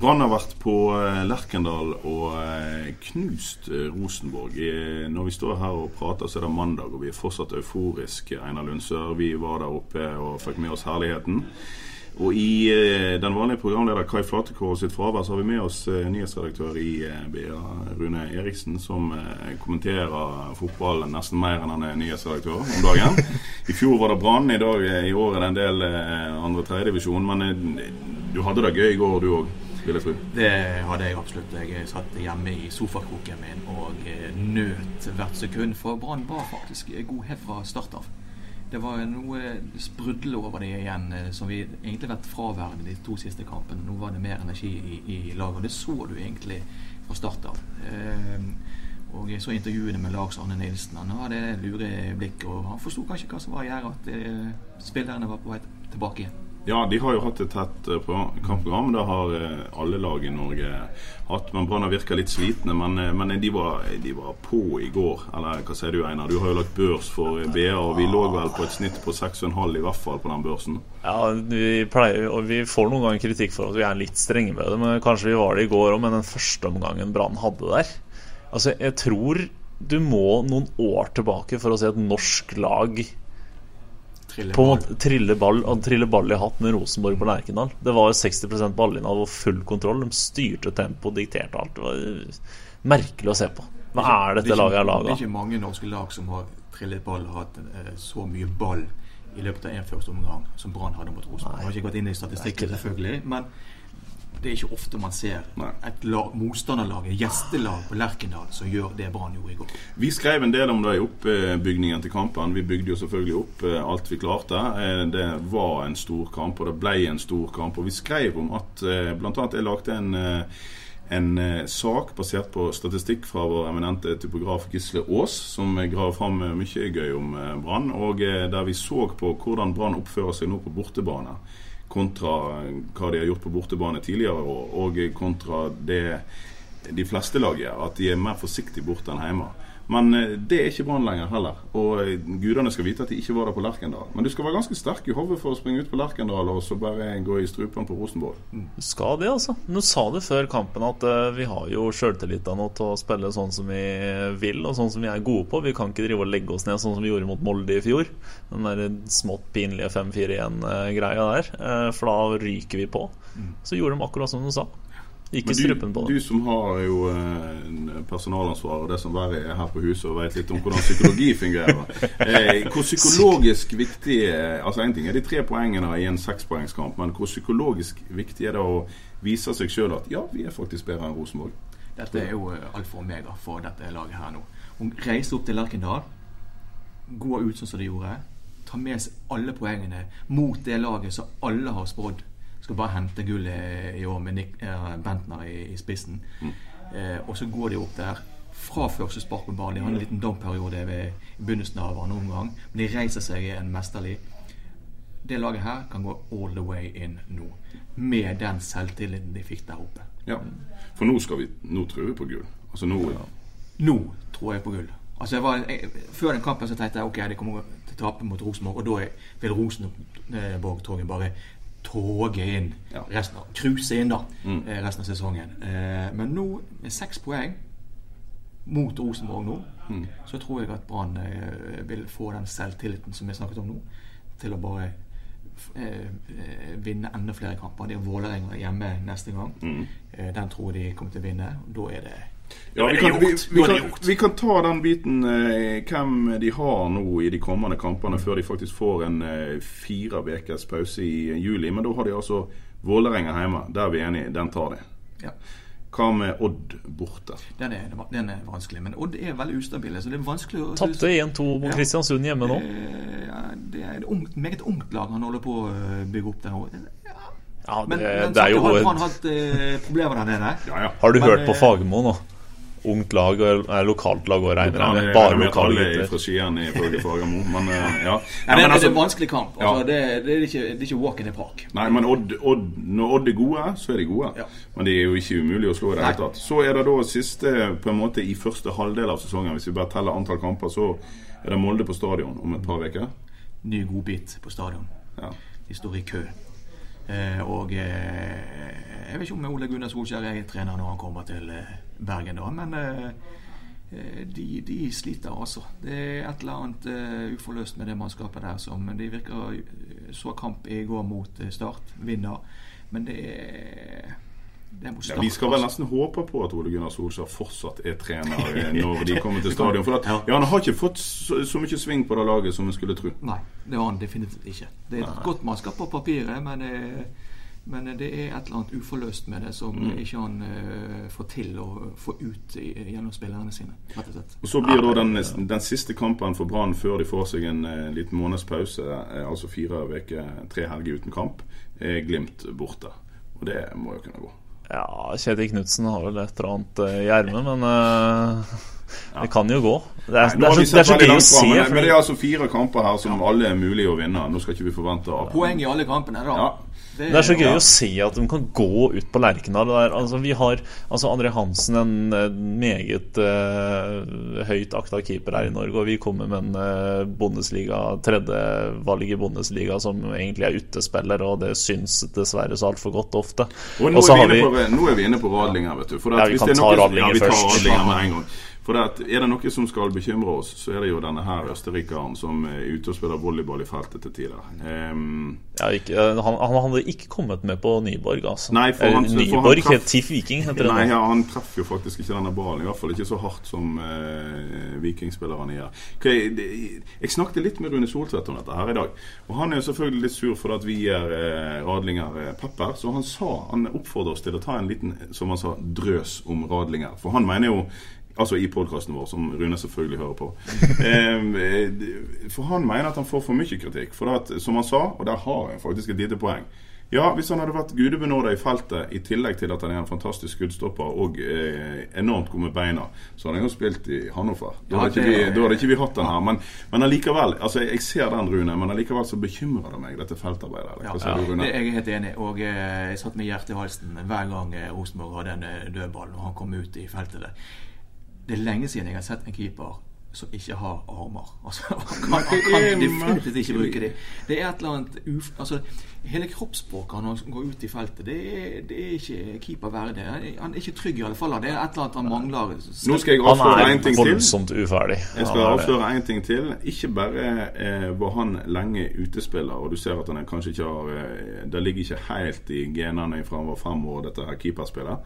Brann har vært på eh, Lerkendal og eh, knust eh, Rosenborg. Når vi står her og prater, så er det mandag, og vi er fortsatt euforiske. Einar Lundsør, vi var der oppe og fikk med oss herligheten. Og i den vanlige programleder Kai Flatekår sitt fravær, så har vi med oss nyhetsredaktør i BA, Rune Eriksen, som kommenterer fotball nesten mer enn han er nyhetsredaktør om dagen. I fjor var det Brann, i dag i år er det en del andre tredjedivisjon. Men du hadde det gøy i går, du òg, vil jeg tro. Det hadde jeg absolutt. Jeg satt hjemme i sofakroken min og eh, nøt hvert sekund. For Brann var faktisk god hev fra start av. Det var noe sprudle over det igjen, eh, som vi egentlig har vært fraværende de to siste kampene. Nå var det mer energi i, i laget, og det så du egentlig fra start av. Eh, og jeg så intervjuene med Lars Arne Nilsen. Han hadde lure blikk, og han forsto kanskje hva som var i gjære, at eh, spillerne var på vei tilbake igjen. Ja, de har jo hatt et tett eh, pro- kampprogram. Det har eh, alle lag i Norge hatt. Men Brann har virka litt slitne. Men, eh, men de, var, de var på i går. Eller hva sier du, Einar? Du har jo lagt børs for BA, og vi lå vel på et snitt på 6,5 i hvert fall på den børsen. Ja, vi, pleier, og vi får noen ganger kritikk for at vi er litt strenge med det, men kanskje vi var det i går òg, med den første omgangen Brann hadde der. Altså, jeg tror du må noen år tilbake for å se et norsk lag på en måte trille ball, og trille ball i hatt med Rosenborg på Lerkendal. Det var 60% ballinnhold og full kontroll. De styrte tempo, dikterte alt. Det var merkelig å se på. Hva er dette laget er Det laga? er ikke mange norske lag som har trillet ball og hatt eh, så mye ball i løpet av en første omgang som Brann hadde mot Rosenborg. Jeg har ikke gått inn i statistikken, selvfølgelig, men det er ikke ofte man ser et lag, motstanderlag, et gjestelag på Lerkendal, som gjør det Brann gjorde i går. Vi skrev en del om det i oppbygningen til kampen. Vi bygde jo selvfølgelig opp eh, alt vi klarte. Eh, Det var en stor kamp, og det ble en stor kamp. Og vi skrev om at bl.a. blant annet jeg lagde en eh, en eh, sak basert på statistikk fra vår eminente typograf Gisle Aas, som eh, graver fram eh, mye gøy om eh, Brann, og eh, der vi så på hvordan Brann oppfører seg nå på bortebane, kontra hva de har gjort på bortebane tidligere år, og kontra det de fleste lag gjør, at de er mer forsiktige borte enn hjemme. Men eh, det er ikke Brann lenger heller. Og eh, gudene skal vite at de ikke var der på Lerkendal. Men du skal være ganske sterk i hodet for å springe ut på Lerkendal og så bare gå i strupen på Rosenborg. Skal det, altså. Du sa det før kampen at uh, vi har jo sjøltillita nå til å spille sånn som vi vil, og sånn som vi er gode på. Vi kan ikke drive og legge oss ned sånn som vi gjorde mot Molde i fjor. Den der smått pinlige 5-4-1-greia der. Uh, For da ryker vi på. Så gjorde de akkurat som de sa. Gikk i Men strupen på du, det. du som har jo eh, personalansvar og det som verre er her på huset og vet litt om hvordan psykologi fungerer. Eh, hvor psykologisk viktig Altså En ting er de tre poengene i en sekspoengskamp, men hvor psykologisk viktig er det å vise seg sjøl at ja, vi er faktisk bedre enn Rosenborg? Dette er jo eh, alfa og omega for dette laget her nå. Hun reiser opp til Lerkendal, går ut sånn som de gjorde, tar med seg alle poengene mot det laget som alle har spådd skal bare hente gullet i år med Nick, eh, Bentner i, i spissen. Eh, og så går de opp der fra første spark på ballen. De har en liten domperiode ved i begynnelsen av andre omgang, men de reiser seg en mesterlig. Det laget her kan gå all the way in nå, med den selvtilliten de fikk der oppe. Ja. For nå skal vi Nå tror vi på gull. Altså nå Nå tror jeg på gull. Altså jeg var, jeg, før den kampen så tenkte jeg ok, de kommer til å tape mot Rosenborg, og da vil Rosenborg-toget bare toge inn. Ja. Resten av, Cruise inn, da. Mm. eh, Resten av sesongen. Eh, men nå, med seks poeng mot Rosenborg nå, Mm. så tror jeg at Brann eh, vil få den selvtilliten som vi snakket om nå, til å bare vinne enda flere kamper. Det er Vålerenga hjemme neste gang. Mm. Eh, den tror jeg de kommer til å vinne. Da er det Ja, vi kan, vi, vi, kan, vi kan ta den biten eh, hvem de har nå i de kommende kampene, før de faktisk får en eh, fire ukers pause i juli. Men da har de altså Vålerenga hjemme. Der er vi enige. Den tar de. Ja. Hva med Odd borte? Den er, den er vanskelig. Men Odd er veldig ustabile, så det er vanskelig å Tapte 1-2 mot Ja. Kristiansund hjemme nå. Eh, Ja, det er et ungt, meget ungt lag han holder på å eh, bygge opp der nå. Ja, Ja, det, Men, men det er jo har han hatt eh, problemer der nede? Ja, ja. Har du Men, hørt på eh, Fagermo nå? Ungt lag og er lokalt lag og regner jeg med. Bare lokale gutter. fra Skien ifølge Fagermo. Men ja. Ja, ja det, men er- altså, det er en vanskelig kamp. Altså, Ja. det, det, er ikke, det er ikke walk in the park. Nei, men Odd, Odd, når Odd er gode, så er de gode. Ja. Men de er jo ikke umulig å slå i det hele tatt. Så er det da siste på en måte i første halvdel av sesongen, hvis vi bare teller antall kamper, så er det Molde på stadion om et par uker. Ny godbit på stadion. Ja. De står i kø. Eh, og eh, jeg vet ikke om Ole Gunnar Solskjær er trener når han kommer til eh, Bergen, da, men eh, eh, de, de sliter altså. Det er et eller annet eh, uforløst med det mannskapet der som De virker så kamp i går mot Start, vinner, men det er Ja, vi skal vel nesten håpe på at Ole Gunnar Solskjær fortsatt er trener når de kommer til stadion. For at, Ja. han har ikke fått så, så mye sving på det laget som en skulle tro. Nei, det har han definitivt ikke. Det er et godt mannskap på papiret, men, eh, men det er et eller annet uforløst med det som Mm. ikke han uh, får til å få ut i, gjennom spillerne sine, rett og slett. Og Så blir da den, den siste kampen for Brann før de får seg en uh, liten måneds pause, uh, altså fire uker, tre helger uten kamp, er Glimt borte. Og det må jo kunne gå. Ja, Kjetil Knutsen har vel et eller annet eh, i ermet, men eh, det kan jo gå. Det er, Nei, det er, så, det er så gøy å se. Men, men det er altså fire kamper her som alle er mulig å vinne. Nå skal ikke vi forvente Poeng i alle kampene, da. Ja. Det er så gøy å se at de kan gå ut på Lerkendal. Altså, vi har altså André Hansen, en meget uh, høyt akta keeper her i Norge. Og vi kommer med en uh, Bundesliga, tredjevalg i Bundesliga som egentlig er utespiller, og det syns dessverre så altfor godt ofte. Og nå, Og er vi vi inne på, nå er vi inne på Radlinger, vet du. For Ja, vi hvis kan det er ta noe- Radlinger ja, vi tar først. Radlinger med en gang. For det at, Er det noe som skal bekymre oss, så er det jo denne her østerrikeren som er ute og spiller volleyball i feltet til tider. Um, ja, ikke, eh, han, han hadde ikke kommet med på Nyborg, altså. Nei, for han, Nyborg for han traff- TIFF Viking heter det Nei, ja, han treffer jo faktisk ikke denne ballen. I hvert fall ikke så hardt som uh, vikingspillerne gjør. Okay, det- jeg snakket litt med Rune Soltvedt om dette her i dag. Og han er jo selvfølgelig litt sur for at vi gir uh, Radlinger uh, pepper. Så han sa, han oppfordrer oss til å ta en liten som han sa, drøs om Radlinger. For han mener jo Altså i podkasten vår, som Rune selvfølgelig hører på. Eh, for han mener at han får for mye kritikk. For at, som han sa, og der har jeg faktisk et lite poeng ja, Hvis han hadde vært gudebenåda i feltet, i tillegg til at han er en fantastisk skuddstopper og eh, enormt god med beina, så hadde han jo spilt i Hannover. Da hadde, ikke vi, da hadde ikke vi hatt den her. Men, men allikevel, altså jeg ser den, Rune, men allikevel så bekymrer det meg, dette feltarbeidet. Ja, Rune? det er jeg helt enig. Og eh, jeg satt med hjertet i halsen hver gang eh, Rosenborg hadde en eh, dødball og han kom ut i feltet der. Det er lenge siden jeg har sett en keeper som ikke har armer. Altså, han kan, kan definitivt ikke bruke dem. Det er et eller annet uf... Altså, hele kroppsspråket når han går ut i feltet, det er, det er ikke keeper verdig. Han er- ikke trygg i alle fall. Det er et eller annet han mangler. Nå skal jeg avsløre én en ting til. voldsomt uferdig. Jeg skal avsløre en ting til. Ikke bare eh, var han lenge utespiller, og du ser at han kanskje ikke har eh, Det ligger ikke helt i genene fra han var fem år, dette her keeperspillet.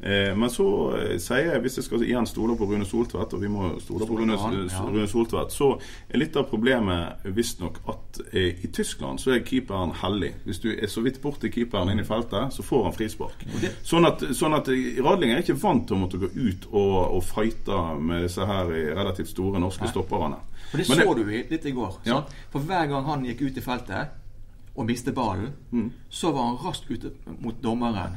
Eh, men så eh, sier jeg, hvis jeg skal igjen stole på Rune Soltvedt, og vi må stole på Rune, ja. Rune Soltvedt, så er litt av problemet visstnok at eh, i Tyskland så er keeperen hellig. Hvis du er så vidt borti keeperen inn i feltet, så får han frispark. Sånn at, sånn at eh, Radling er ikke vant til å måtte gå ut og, og fighte med disse her eh, relativt store norske stopperne. For det Men så du litt i går. Ja. For hver gang han gikk ut i feltet og mistet ballen, Mm. så var han raskt ute mot dommeren.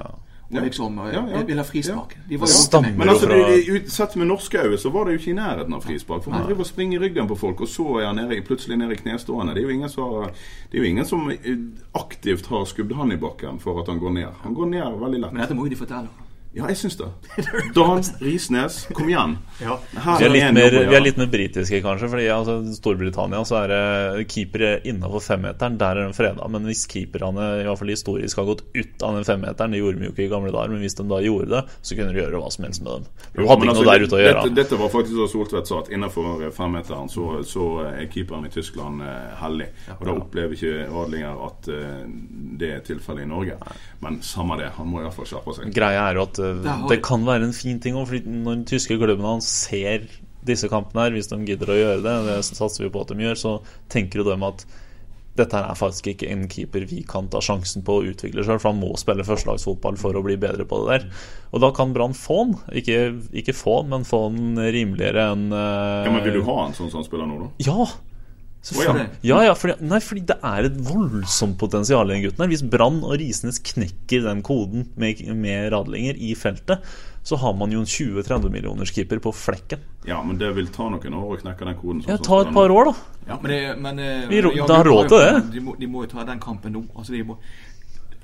Og liksom eh, Ja, ja. ville ha frispark. De var jo Men altså, de, det- det- sett med norske øyne så var det jo ikke i nærheten av frispark. For man driver og springer i ryggen på folk, og så er han nede, plutselig nede i knestående. Det er jo ingen som, det er jo ingen som eh, aktivt har skubbet han i bakken for at han går ned. Han går ned veldig lett. Men dette må jo de fortelle. Ja, jeg syns det. Dan Risnes, kom igjen. Ja. Vi er, litt mer, vi er litt mer britiske, kanskje. Fordi altså, Storbritannia så er det keepere innafor femmeteren. Der er de freda. Men hvis keeperne i hvert fall historisk har gått ut av den femmeteren Det gjorde de jo ikke i gamle dager, men hvis de da gjorde det, så kunne de gjøre hva som helst med dem. Du hadde ikke altså, noe der ute å gjøre. Dette, dette var faktisk det Soltvedt sa, at innenfor femmeteren så, så er keeperen i Tyskland eh, hellig. Og da opplever ikke Radlinger at eh, det er tilfellet i Norge. Men samme det, han må iallfall skjerpe seg. Greia er jo at uh, har det kan være en fin ting òg, for når den tyske klubben hans ser disse kampene her, hvis de gidder å gjøre det, det satser vi på at de gjør, så tenker jo de at dette her er faktisk ikke en keeper vi kan ta sjansen på å utvikle sjøl, for han må spille førstelagsfotball for å bli bedre på det der. Og da kan Brann få han. Ikke, ikke få han, men få han rimeligere enn uh, Ja, men Vil du ha en sånn som han spiller nå, da? Ja! Selvfølgelig. Ja, ja, fordi, nei, fordi det er et voldsomt potensial i den gutten her. Hvis Brann og Risnes knekker den koden med, med Radlinger i feltet, så har man jo en 20-30 millioners keeper på flekken. Ja, men det vil ta noen år å knekke den koden. sånn Ja, ta et par år, da. Ja, men, det, men eh, Vi ja, da har råd til det. De må, de må jo ta den kampen nå. Altså, de, må,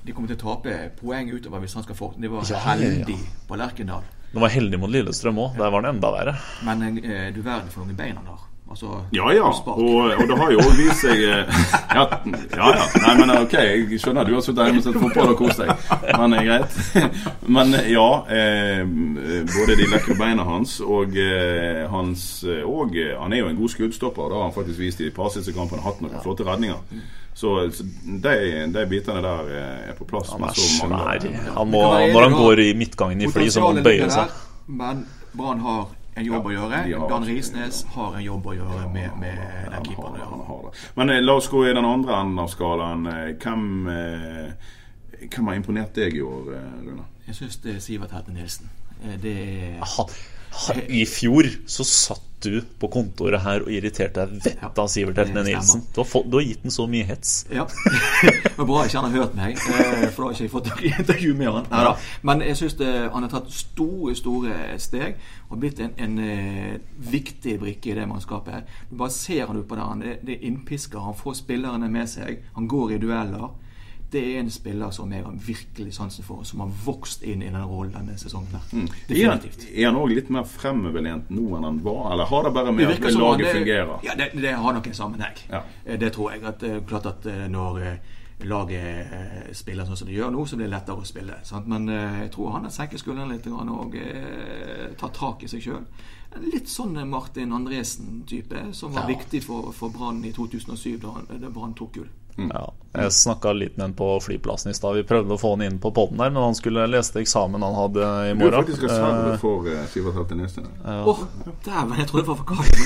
de kommer til å tape poeng utover hvis han skal få De var Ja, ja, ja. på Lerkendal. De var heldige mot Lillestrøm òg. Der var det enda verre. Men eh, du verden for noen bein han har. Altså, Ja ja, og, og det har jo også vist seg eh, ja, ja ja. Nei, men ok, jeg skjønner du har sittet hjemme og sett fotball og kost deg. Men det er greit. Men eh, ja, eh, både de lekre beina hans og eh, hans eh, Og eh, han er jo en god skuddstopper. Det har han faktisk vist i et par siste kampene. Hatt noen flotte redninger. Så, så de, de bitene der eh, er på plass. Han er så svær. Han må, når han går i midtgangen i fly, så må han bøye seg. Men Brann har en jobb å gjøre. Dan Risnes har en jobb å gjøre med, med den Han keeperen. har, han har det. Men eh, la oss gå i den andre enden av skalaen. Eh, Hvem, eh, hvem har imponert deg i år, Rune? Jeg syns det er Sivert Hette Nilsen. Det er I fjor så satt du på kontoret her og irriterte deg vettet av Sivert Heltene det Nilsen. Du har, fått, du har gitt den så mye hets. Ja. det var bra ikke han har hørt meg, eh, for da har ikke jeg fått intervju med han. Neida. Men jeg syns han har tatt store, store steg og blitt en, en eh, viktig brikke i det mannskapet. her. Du bare ser han utpå der. Han er, det er innpisker. Han får spillerne med seg. Han går i dueller. Det er en spiller som jeg har virkelig sansen for, som har vokst inn i den rollen denne sesongen. her. Mm. Definitivt. er han òg litt mer fremoverlent nå enn han var, eller har det bare med det at laget han- det- fungerer? Ja, det, det har nok en sammenheng. Ja. Eh, Det tror jeg. At, eh, klart at eh, når laget spiller sånn som de gjør nå, så blir det lettere å spille. Sant? Men jeg tror han har senket skuldrene litt og tatt tak i seg sjøl. Litt sånn Martin Andresen-type, som var Ja. viktig for, for Brann i 2007, da, da Brann tok gull. Ja, jeg snakka litt med han på flyplassen i stad. Vi prøvde å få han inn på poden der, men han skulle lese eksamen han hadde i morgen. Du er faktisk reserve Eh, for uh, Sivert til neste. Åh, dæven, jeg trodde det var for kaldt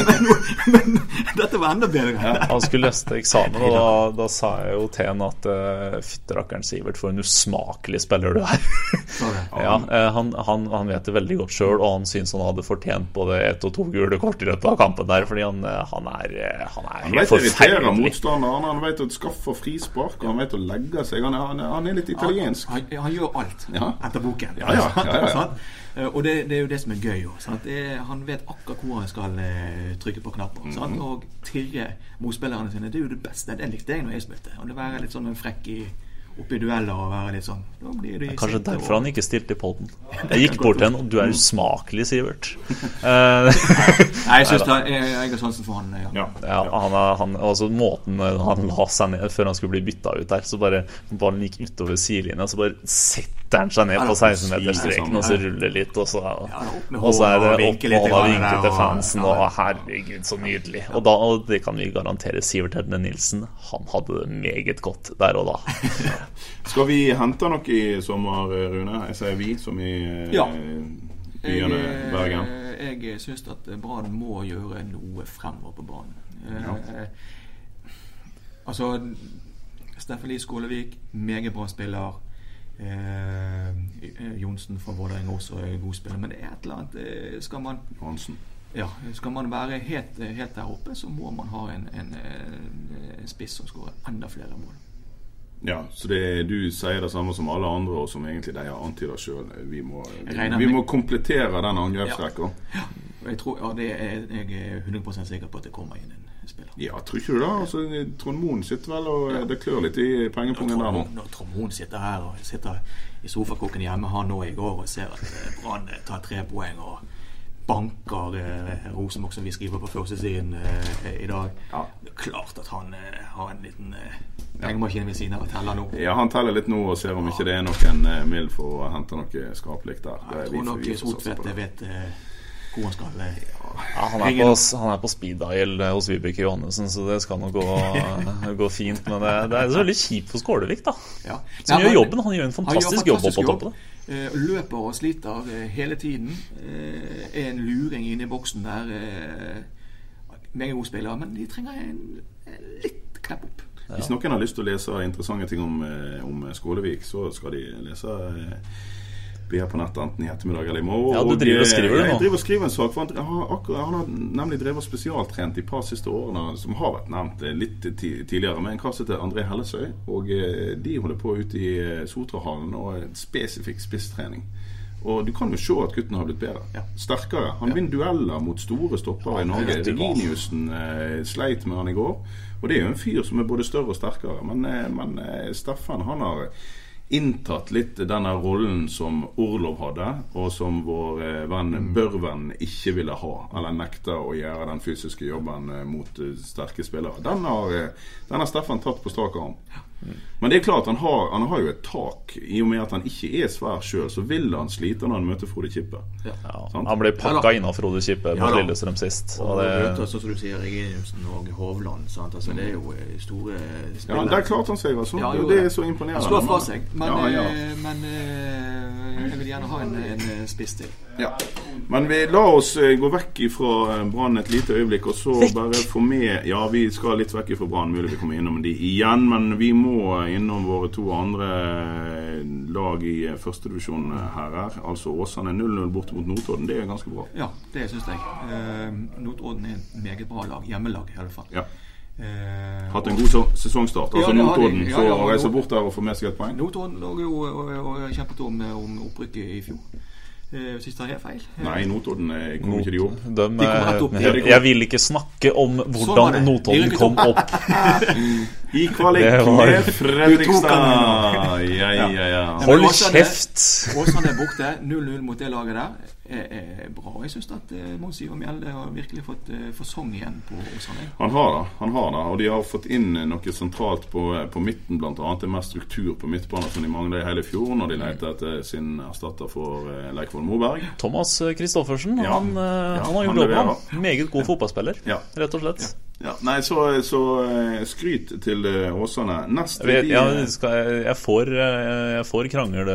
Men, men, men dette var enda bedre. Han skulle lese eksamen, og da, da sa jeg jo til han at uh, fytterakkeren Sivert, for en usmakelig spiller du er. Ja, eh, han, han, han vet det veldig godt sjøl, og han syns han hadde fortjent både ett og to gule kort i løpet av kampen der, fordi han, eh, han er, eh, han er Han helt vet irritere forferdelig. motstanderen, han vet å skaffe frispark, og han vet å legge seg. Han er, han er, han er litt italiensk. Han, han gjør alt Ja. etter boken. Ja, ja, ja. Sant? Eh, Og det, det er jo det som er gøy. Også, han vet akkurat hvor han skal eh, trykke på knapper. Mm -hmm. Og tirre motspillerne sine. Det er jo det beste. Det likte jeg når jeg spilte. Og det være litt sånn frekk i oppe i dueller og være litt sånn Da blir de Kanskje sinte, derfor og- han ikke stilte i poden. Jeg gikk bort til henne, og du er usmakelig, Sivert. Eh, Nei, jeg syns jeg, jeg har sansen for han. Ja. Ja. Ja, han, er- han, altså Måten han la seg ned før han skulle bli bytta ut der, så bare ballen gikk utover sidelinja, så bare setter han seg ned på 16-meterstreken og så ruller litt, og så, og så er det opp og opp vinke til fansen, og herregud, så nydelig. Og, da, og det kan vi garantere Sivert Hedne Nilsen. Han hadde det meget godt der og da. Skal vi hente noe i sommer, Rune? Jeg sier vi, som i eh, Ja. byene Jeg, Bergen. Jeg, jeg syns at Brann må gjøre noe fremover på banen. Eh, Altså Steffen Lie Skålevik, meget bra spiller. Eh, Johnsen fra Vålerenga også er god spiller. Men det er et eller annet eh, Skal man Hansen. ja, skal man være helt, helt der oppe, så må man ha en, en, en spiss som skårer enda flere mål. Ja, så det, du sier det samme som alle andre, og som egentlig de har antyda sjøl. Vi, må, vi må komplettere den angrepsrekka. Og Jeg, tror, ja, det er, jeg er 100% sikker på at det kommer inn en spiller. Ja, tror ikke du det? Altså, Trond Moen sitter vel og det klør litt i pengepungen der nå. Når, Trond Moen sitter her og sitter i sofakroken hjemme han nå i går og ser at eh, Brann eh, tar tre poeng og banker eh, Rosenborg, som vi skriver på førstesiden eh, i dag Ja. Det er klart at han eh, har en liten eh, pengemaskin ved siden av og teller nå. Ja, Han teller litt nå og ser om ikke det er noen eh, mild for å hente noe skapelig der. Er Jeg tror nok Sotvedt vet eh, hvor han skal. Ja, han, er på, han er på speed dial hos Vibeke Johannessen, så det skal nok gå, gå fint. Men det, det er så veldig kjipt for Skålevik, da. Ja. Som Nei, gjør jobben. Han gjør en fantastisk gjør jobb oppe på fantastisk toppen. Eh, løper og sliter eh, hele tiden. Eh, er en luring inne i boksen der. Eh, meget god spiller, men de trenger en, en litt knepp opp. Hvis noen har lyst til å lese interessante ting om, om Skålevik, så skal de lese eh, Vi er på nettet enten i ettermiddag eller i morgen. Ja, du driver og skriver det nå. Jeg driver og skriver en sak. For han, har, akkurat, han har nemlig drevet og spesialtrent de par siste årene, som har vært nevnt eh, litt tidligere, med en kar som heter André Hellesøy. Og eh, de holder på ute i eh, Sotrahallen og spesifikk spisstrening. Og du kan jo se at gutten har blitt bedre. Ja. Sterkere. Han vinner dueller mot store stoppere i Norge. Reginiussen eh, sleit med han i går. Og det er jo en fyr som er både større og sterkere. Men, eh, men eh, Steffen han har inntatt litt denne rollen som Orlov hadde, og som vår eh, venn Mm. Børven ikke ville ha. Eller nekta å gjøre den fysiske jobben eh, mot eh, sterke spillere. Den har, den har Steffen tatt på strak arm. Men det er klart han har, han har jo et tak. I og med at han ikke er svær sjøl, så vil han slite når han møter Frode Kippe. Ja, Ja, han ble pakka inn av Frode Kippe Ja da. Lillestrøm sist. Og Og det, Møter, som du sier, Reginiussen og Hovland. Sant? Altså, det er jo store spillere. Ja. Der klarte han seg, altså. Ja, jo, det er så imponerende. Han slår fra seg, men, ja, ja. eh, men eh, jeg vil gjerne ha en, en eh, spiss til. Ja. Men vi la oss eh, gå vekk fra eh, Brann et lite øyeblikk, og så bare få med Ja, vi skal litt vekk fra Brann, mulig vi kommer innom de igjen, men vi må innom våre to andre eh, lag i førstedivisjon her. her. Altså Åsane 0-0 borte mot Notodden. Det er ganske bra. Ja, det syns jeg. Eh, Notodden er et meget bra lag. Hjemmelag, i alle fall. Ja. Eh, Hatt en god sesongstart. Altså Ja. Notodden Ja, får ja, og- reise bort der og få med seg et poeng. Notodden lå jo og, og, og kjempet om, om opprykket i fjor. Eh, Hvis ikke tar helt feil. Nei, Notodden eh, kom ikke de opp. de, De opp. eh, Ja, de jeg vil ikke snakke om hvordan det. Notodden kom opp. I kvalik med Fredrikstad! Ja, ja, ja. Hold kjeft! Åsane er borte. 0-0 mot det laget der. Er, er bra. Jeg syns at uh, Mons Ivar Mjelde har virkelig fått uh, fasong igjen på Åsane. Han har det. han har det, Og de har fått inn noe sentralt på, på midten, bl.a. Det er mer struktur på midtbanen som de mangla i hele fjor, når de leter etter sin erstatter for Leikvoll Moberg. Thomas Christoffersen Ja. han, eh, Ja, han har gjort leverer. Meget god fotballspiller, Ja. rett og slett. Ja, nei, så, så eh, skryt til eh, Åsane. Neste Jeg, vet, ja, skal, jeg, får, eh, jeg får krangel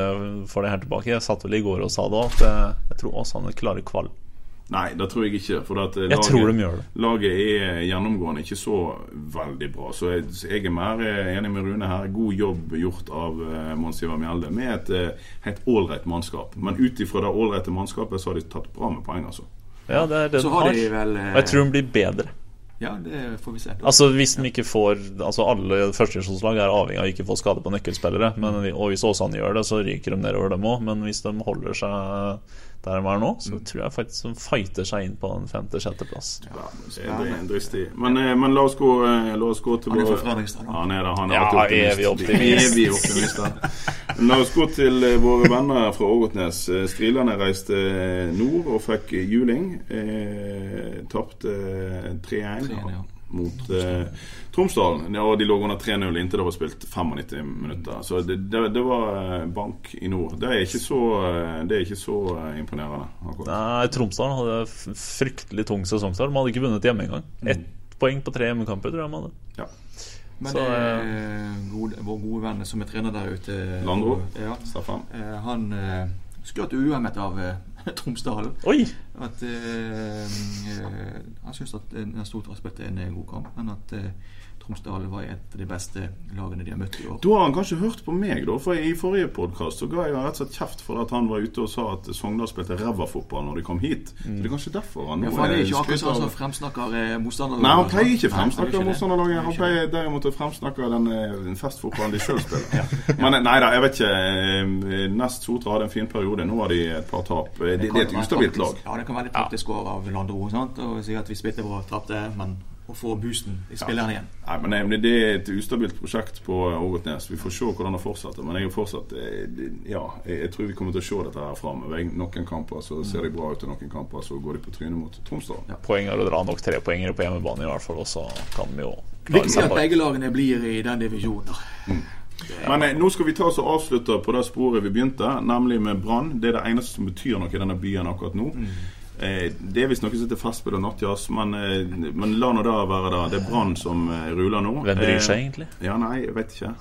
for det her tilbake. Jeg satt vel i går og sa det at jeg, tror Åsane klarer kvall. Nei, det tror jeg ikke. For at eh, Jeg tror de gjør det. laget er gjennomgående ikke så veldig bra. Så jeg, jeg er mer eh, enig med Rune her. God jobb gjort av uh, Mons Ivar Mjelde med et helt ålreit mannskap. Men ut ifra det ålreite mannskapet så har de tatt bra med poeng, altså. Ja, det er det Så de har har. de vel eh, Og jeg tror de blir bedre. Ja, det får vi se. Altså Hvis de ikke får Altså Alle førstevisjonslag er avhengig av ikke få skade på nøkkelspillere. Men, og hvis Åsane gjør det, så ryker de nedover, dem òg. Men hvis de holder seg der de er nå, så tror jeg faktisk de fighter seg inn på en femte-sjetteplass. Ja, er en dristig. Men, eh, men la, oss gå, eh, la oss gå til Han er fra Fredrikstad, da. Han er det. Han er Ja, optimist. evig optimist. Evig optimister. La oss gå til eh, våre venner fra Ågotnes. Strilerne reiste nord og fikk juling. Eh, Tapte eh, 3-1 3-1, ja. Mot eh, Tromsdalen. Ja, og de lå under 3-0 inntil det var spilt 95 minutter. Så det, det, det var eh, bank i nord. Det er ikke så, eh, det er ikke så eh, imponerende. akkurat. Nei, Tromsdalen hadde fryktelig tung sesongstart. Man hadde ikke vunnet hjemme engang. Ett poeng på tre hjemmekamper, tror jeg man hadde. Ja. Men Så, eh, gode, vår gode venn som er trener der ute Landro. Ja, Staffan. eh, han eh, skrøt uhemmet av eh, Tromsdalen. Oi! At eh, eh, Han syns at eh, er en eh, god kamp, men at eh, Tromsdal var et av de beste lagene de har møtt i år. Da har han kanskje hørt på meg, da. For i forrige podkast ga jeg rett og slett kjeft for at han var ute og sa at Sogndal spilte ræva fotball når de kom hit. Så det er kanskje derfor han Ja, for han er ikke akkurat sånn som fremsnakker motstanderlaget. Nei, han pleier ikke fremsnakke motstanderlaget. Han pleier derimot å fremsnakke den den festfotballen de sjøl spiller. Men eh, nei da, jeg vet ikke. eh, Nest Sotra hadde en fin periode. Nå har de et par tap. Det, Det, det er et ustabilt lag. Ja, det kan være litt taktisk over av Landro og si at vi spilte bra, tapte, men å få boosten i spillerne igjen. Nei, men eh, Det er et ustabilt prosjekt på eh, Ågotnes. Vi får se hvordan det fortsetter. Men jeg er fortsatt eh, Ja, jeg, tror vi kommer til å se dette her framover. Noen kamper så ser de bra ut, og noen kamper så går de på trynet mot Tromsdal. Poeng er å dra nok trepoengere på hjemmebane, i hvert fall. Og så kan vi jo Viktig at begge lagene blir i den divisjonen. Mm. Men eh, nå skal vi ta oss og avslutte på det sporet vi begynte, nemlig med Brann. Det er det eneste som betyr noe i denne byen akkurat nå. Eh, det er visst noe som heter festspill og nattjazz, men, eh, men la nå det være det. Det er Brann som eh, ruler nå. Hvem bryr Eh, seg egentlig? Ja, nei, jeg vet ikke.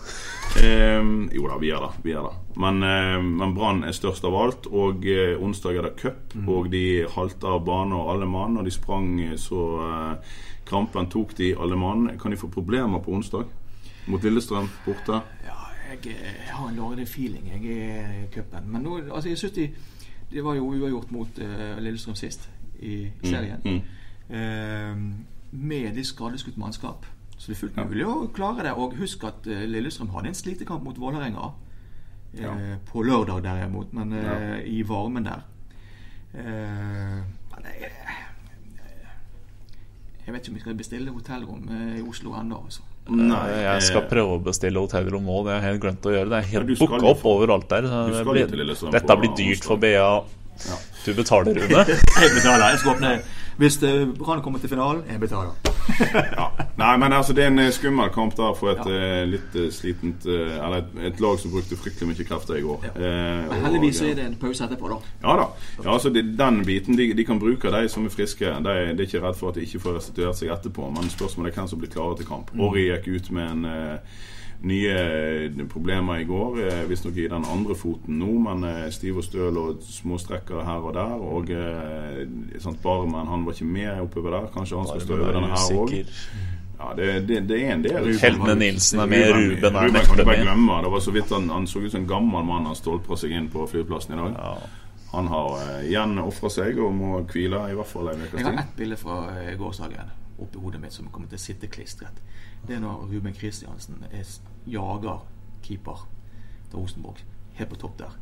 Eh, jo da, vi gjør det. Vi gjør det. Men, eh, men Brann er størst av alt. Og eh, onsdag er det cup, og de halta av bane og alle mann. Og de sprang eh, så eh, krampen tok de alle mann. Kan de få problemer på onsdag? Mot Lillestrøm borte? Ja, jeg, jeg har en dårlig feeling jeg i cupen. Men nå, altså, jeg synes de, det var jo uavgjort mot uh, Lillestrøm sist i serien. Mm. Eh, med litt skadeskutt mannskap. Så det er fullt mulig å klare det. Og husk at uh, Lillestrøm hadde en slitekamp mot Vålerenga eh, Ja. på lørdag derimot, men i varmen der. Eh, jeg vet ikke om vi skal bestille hotellrom eh, i Oslo ennå. Altså. Nei, Jeg skal eh, prøve å bestille hotellrom òg, Det har jeg helt glemt å gjøre. Det er helt booka opp overalt der. det blir- Dette blir dyrt for. BA. Ja. Du betaler, Rune. Jeg betaler. Jeg skal åpne Hvis eh, Brann kommer til finalen, jeg betaler. Ja. Nei, men altså, det er en eh, skummel kamp der for et eh, litt eh, slitent Eller et, et lag som brukte fryktelig mye krefter i går. Ja. Eh, Men og- heldigvis så er det en pause etterpå, da. Ja da. Ja, altså det, Den biten de, de kan bruke, de som er friske. De, de er ikke redd for at de ikke får restituert seg etterpå. Men spørsmålet er hvem som blir klare til kamp. Orri gikk ut med en eh, nye eh, problemer i går. Eh, Visstnok i den andre foten nå, men eh, stiv og støl og små strekker her og der. Og sant, Barmen han var ikke med oppover der. Kanskje han skal stå over denne her òg. Ja, det, det, det er en del. Heltene Nilsen er med, Ruben er Ruben kan med. glemme. Det var så vidt han, han så ut som en gammel mann han stolpra seg inn på flyplassen i dag. Ja. Han har uh, igjen ofra seg og må hvile i hvert fall en ukes Jeg har tid. ett bilde fra eh, gårsdagen oppi hodet mitt som kommer til å sitte klistret. Det er når Ruben Kristiansen er, jager keeper til Rosenborg helt på topp der.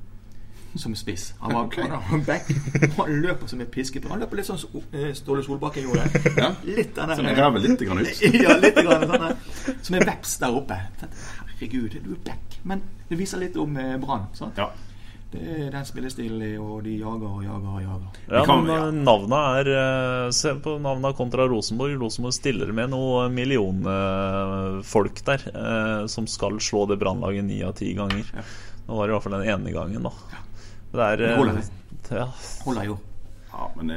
Som spiss. Han var han back. Han løper som en piskepinn. Han løper litt sånn som eh, Ståle Solbakken gjorde. Ja. Litt den Som der ræva litt grann ut. ja, litt grann sånn. Som en veps der oppe. Herregud, du er back. Men det viser litt om eh, Brann. Ja. Det er den spillestilen, og de jager og jager og jager. Ja, kan- men ja. eh, navnet er eh, Se på navnet kontra Rosenborg. Rosenborg stiller med noen millionfolk der eh, som skal slå det brannlaget ni av ti ganger. Ja. Det var i hvert fall den ene gangen, da. Det er Det holder, ja, Holder jo. ja, men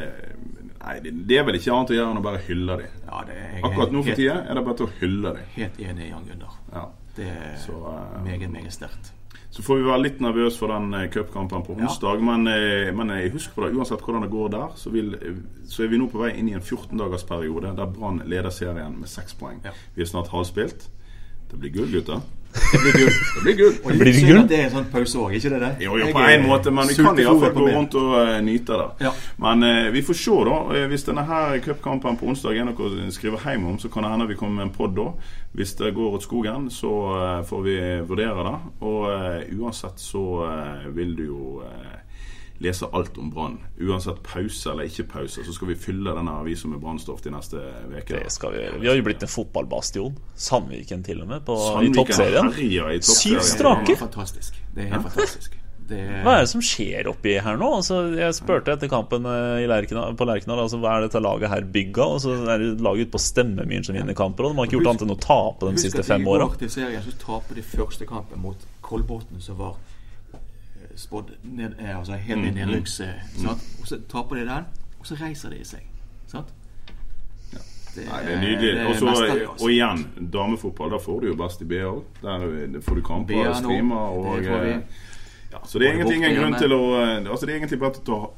Nei, det, det er vel ikke annet å gjøre enn å bare hylle dem. Ja, det er Akkurat nå for tida er det bare til å hylle dem. Helt enig, Jan Gunnar. Ja. Det er Så, meget, meget sterkt. Så får vi være litt nervøse for den eh, cupkampen på Ja. onsdag. Men, eh, men jeg husker på det, uansett hvordan det går der, så, vil, eh, så er vi nå på vei inn i en 14-dagersperiode der Brann leder serien med seks poeng. Ja. Vi er snart halvspilt. Det blir gull, gutter. Det blir gull. Det blir gull. Og Blir det synd at det er en sånn pause òg, ikke det det? Jo, jo, på en måte, men vi kan iallfall gå rundt og uh, nyte det. Ja. Men uh, vi får se, da. Eh, hvis denne her cupkampen på onsdag er noe å skrive hjem om, så kan det hende vi kommer med en pod da. Hvis det går åt skogen, så uh, får vi vurdere det. Og uansett så vil du jo lese alt om Brann. Uansett pause eller ikke pause, så skal vi fylle denne avisa med brannstoff de neste uker. det skal vi gjøre. Vi har jo blitt en fotballbastion. Sandviken til og med, på, i toppserien. herjer Syv strake. Det er fantastisk. Det er helt fantastisk. Det Hva er det som skjer oppi her nå? Altså, jeg spurte etter kampen eh, i Lerkendal, på Lerkendal altså, hva er dette laget her bygga. Og så er det laget på Stemmemyren som vinner kamper. Og de har ikke gjort annet enn å tape de Husk siste at fem I åra. går til serien så taper de første kampen mot Kolbotn, som var spådd ned, eh, altså helt Mm, ned i nedrykks... eh. Og så taper de den, og så reiser de seg. Sant? Det, Nei, det er nydelig. det er Og så- altså. og igjen, damefotball. Da får du jo best i BA òg. Der eh, får du kamper og streamer. Og, det vi. ja, så det er egentlig ingen grunn til å Altså det er egentlig bare til å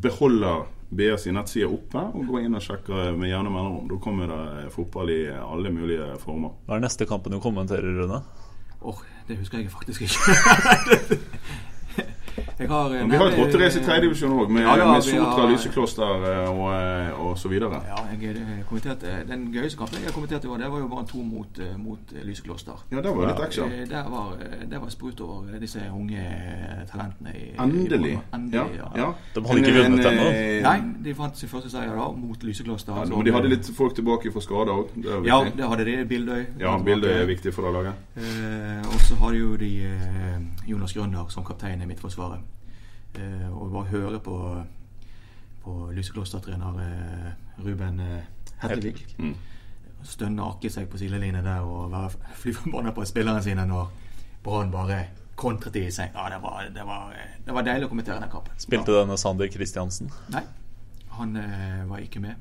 beholde BA sin nettside oppe og gå inn og sjekke med gjerne mellomrom. Da kommer det fotball i alle mulige former. Hva er neste kampen du kommenterer, Rune? Åh, det husker jeg faktisk ikke. jeg har, eh, vi har et rotterace i tredjedivisjon òg, med, Ja, ja, med Sotra, har- Lysekloster eh, og, eh, og så videre. Ja, jeg eh, kommenterte Den gøyeste kampen jeg kommenterte, var, det var jo bare to mot, eh, mot eh, Lysekloster. Ja, det var litt action. Eh, Der var, eh, der var sprut over disse unge eh, talentene. I, Endelig. i, Endelig Ja, ja. ja. De hadde ikke vunnet en, ennå. eh, Nei, de fant sin første seier da, mot Lysekloster. Ja, altså. men de hadde litt folk tilbake for skader òg. Ja, det hadde de. Bildøy. Ja, Bildøy er viktig for det laget. Eh, og så har jo de eh, Jonas Grønner som kaptein i Midtforsvaret. Eh, og bare høre på, på Lysekloster-trener eh, Ruben eh, Hetlevik. Mm. Akke seg på sidelinjen der og være fly forbanna på spillerne sine når Brann bare kontret i seg. Ja, det var, det, var, det var deilig å kommentere den kampen. Spilte denne Sander Kristiansen? Nei, han var ikke med.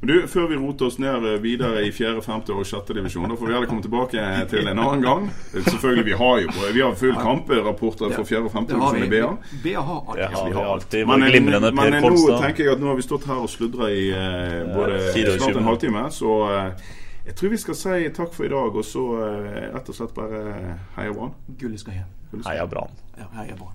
Men du, Før vi roter oss ned eh, videre i 4., 5. og 6. divisjon, da får vi heller komme tilbake til en annen gang. Selvfølgelig, Vi har jo vi har full kamperapporter fra 4. og 5. Det har divisjon i. BA. BA har alltid, Det har vi har alltid. Men, eh, glimrende men eh, nå tenker jeg at nå har vi stått her og sludra i eh, både 24 snart en halvtime, så eh, Jeg tror vi skal si takk for i dag, og så eh, rett og slett bare heia Brann. Gullet skal hjem. Heia Brann. Ja, heia Brann.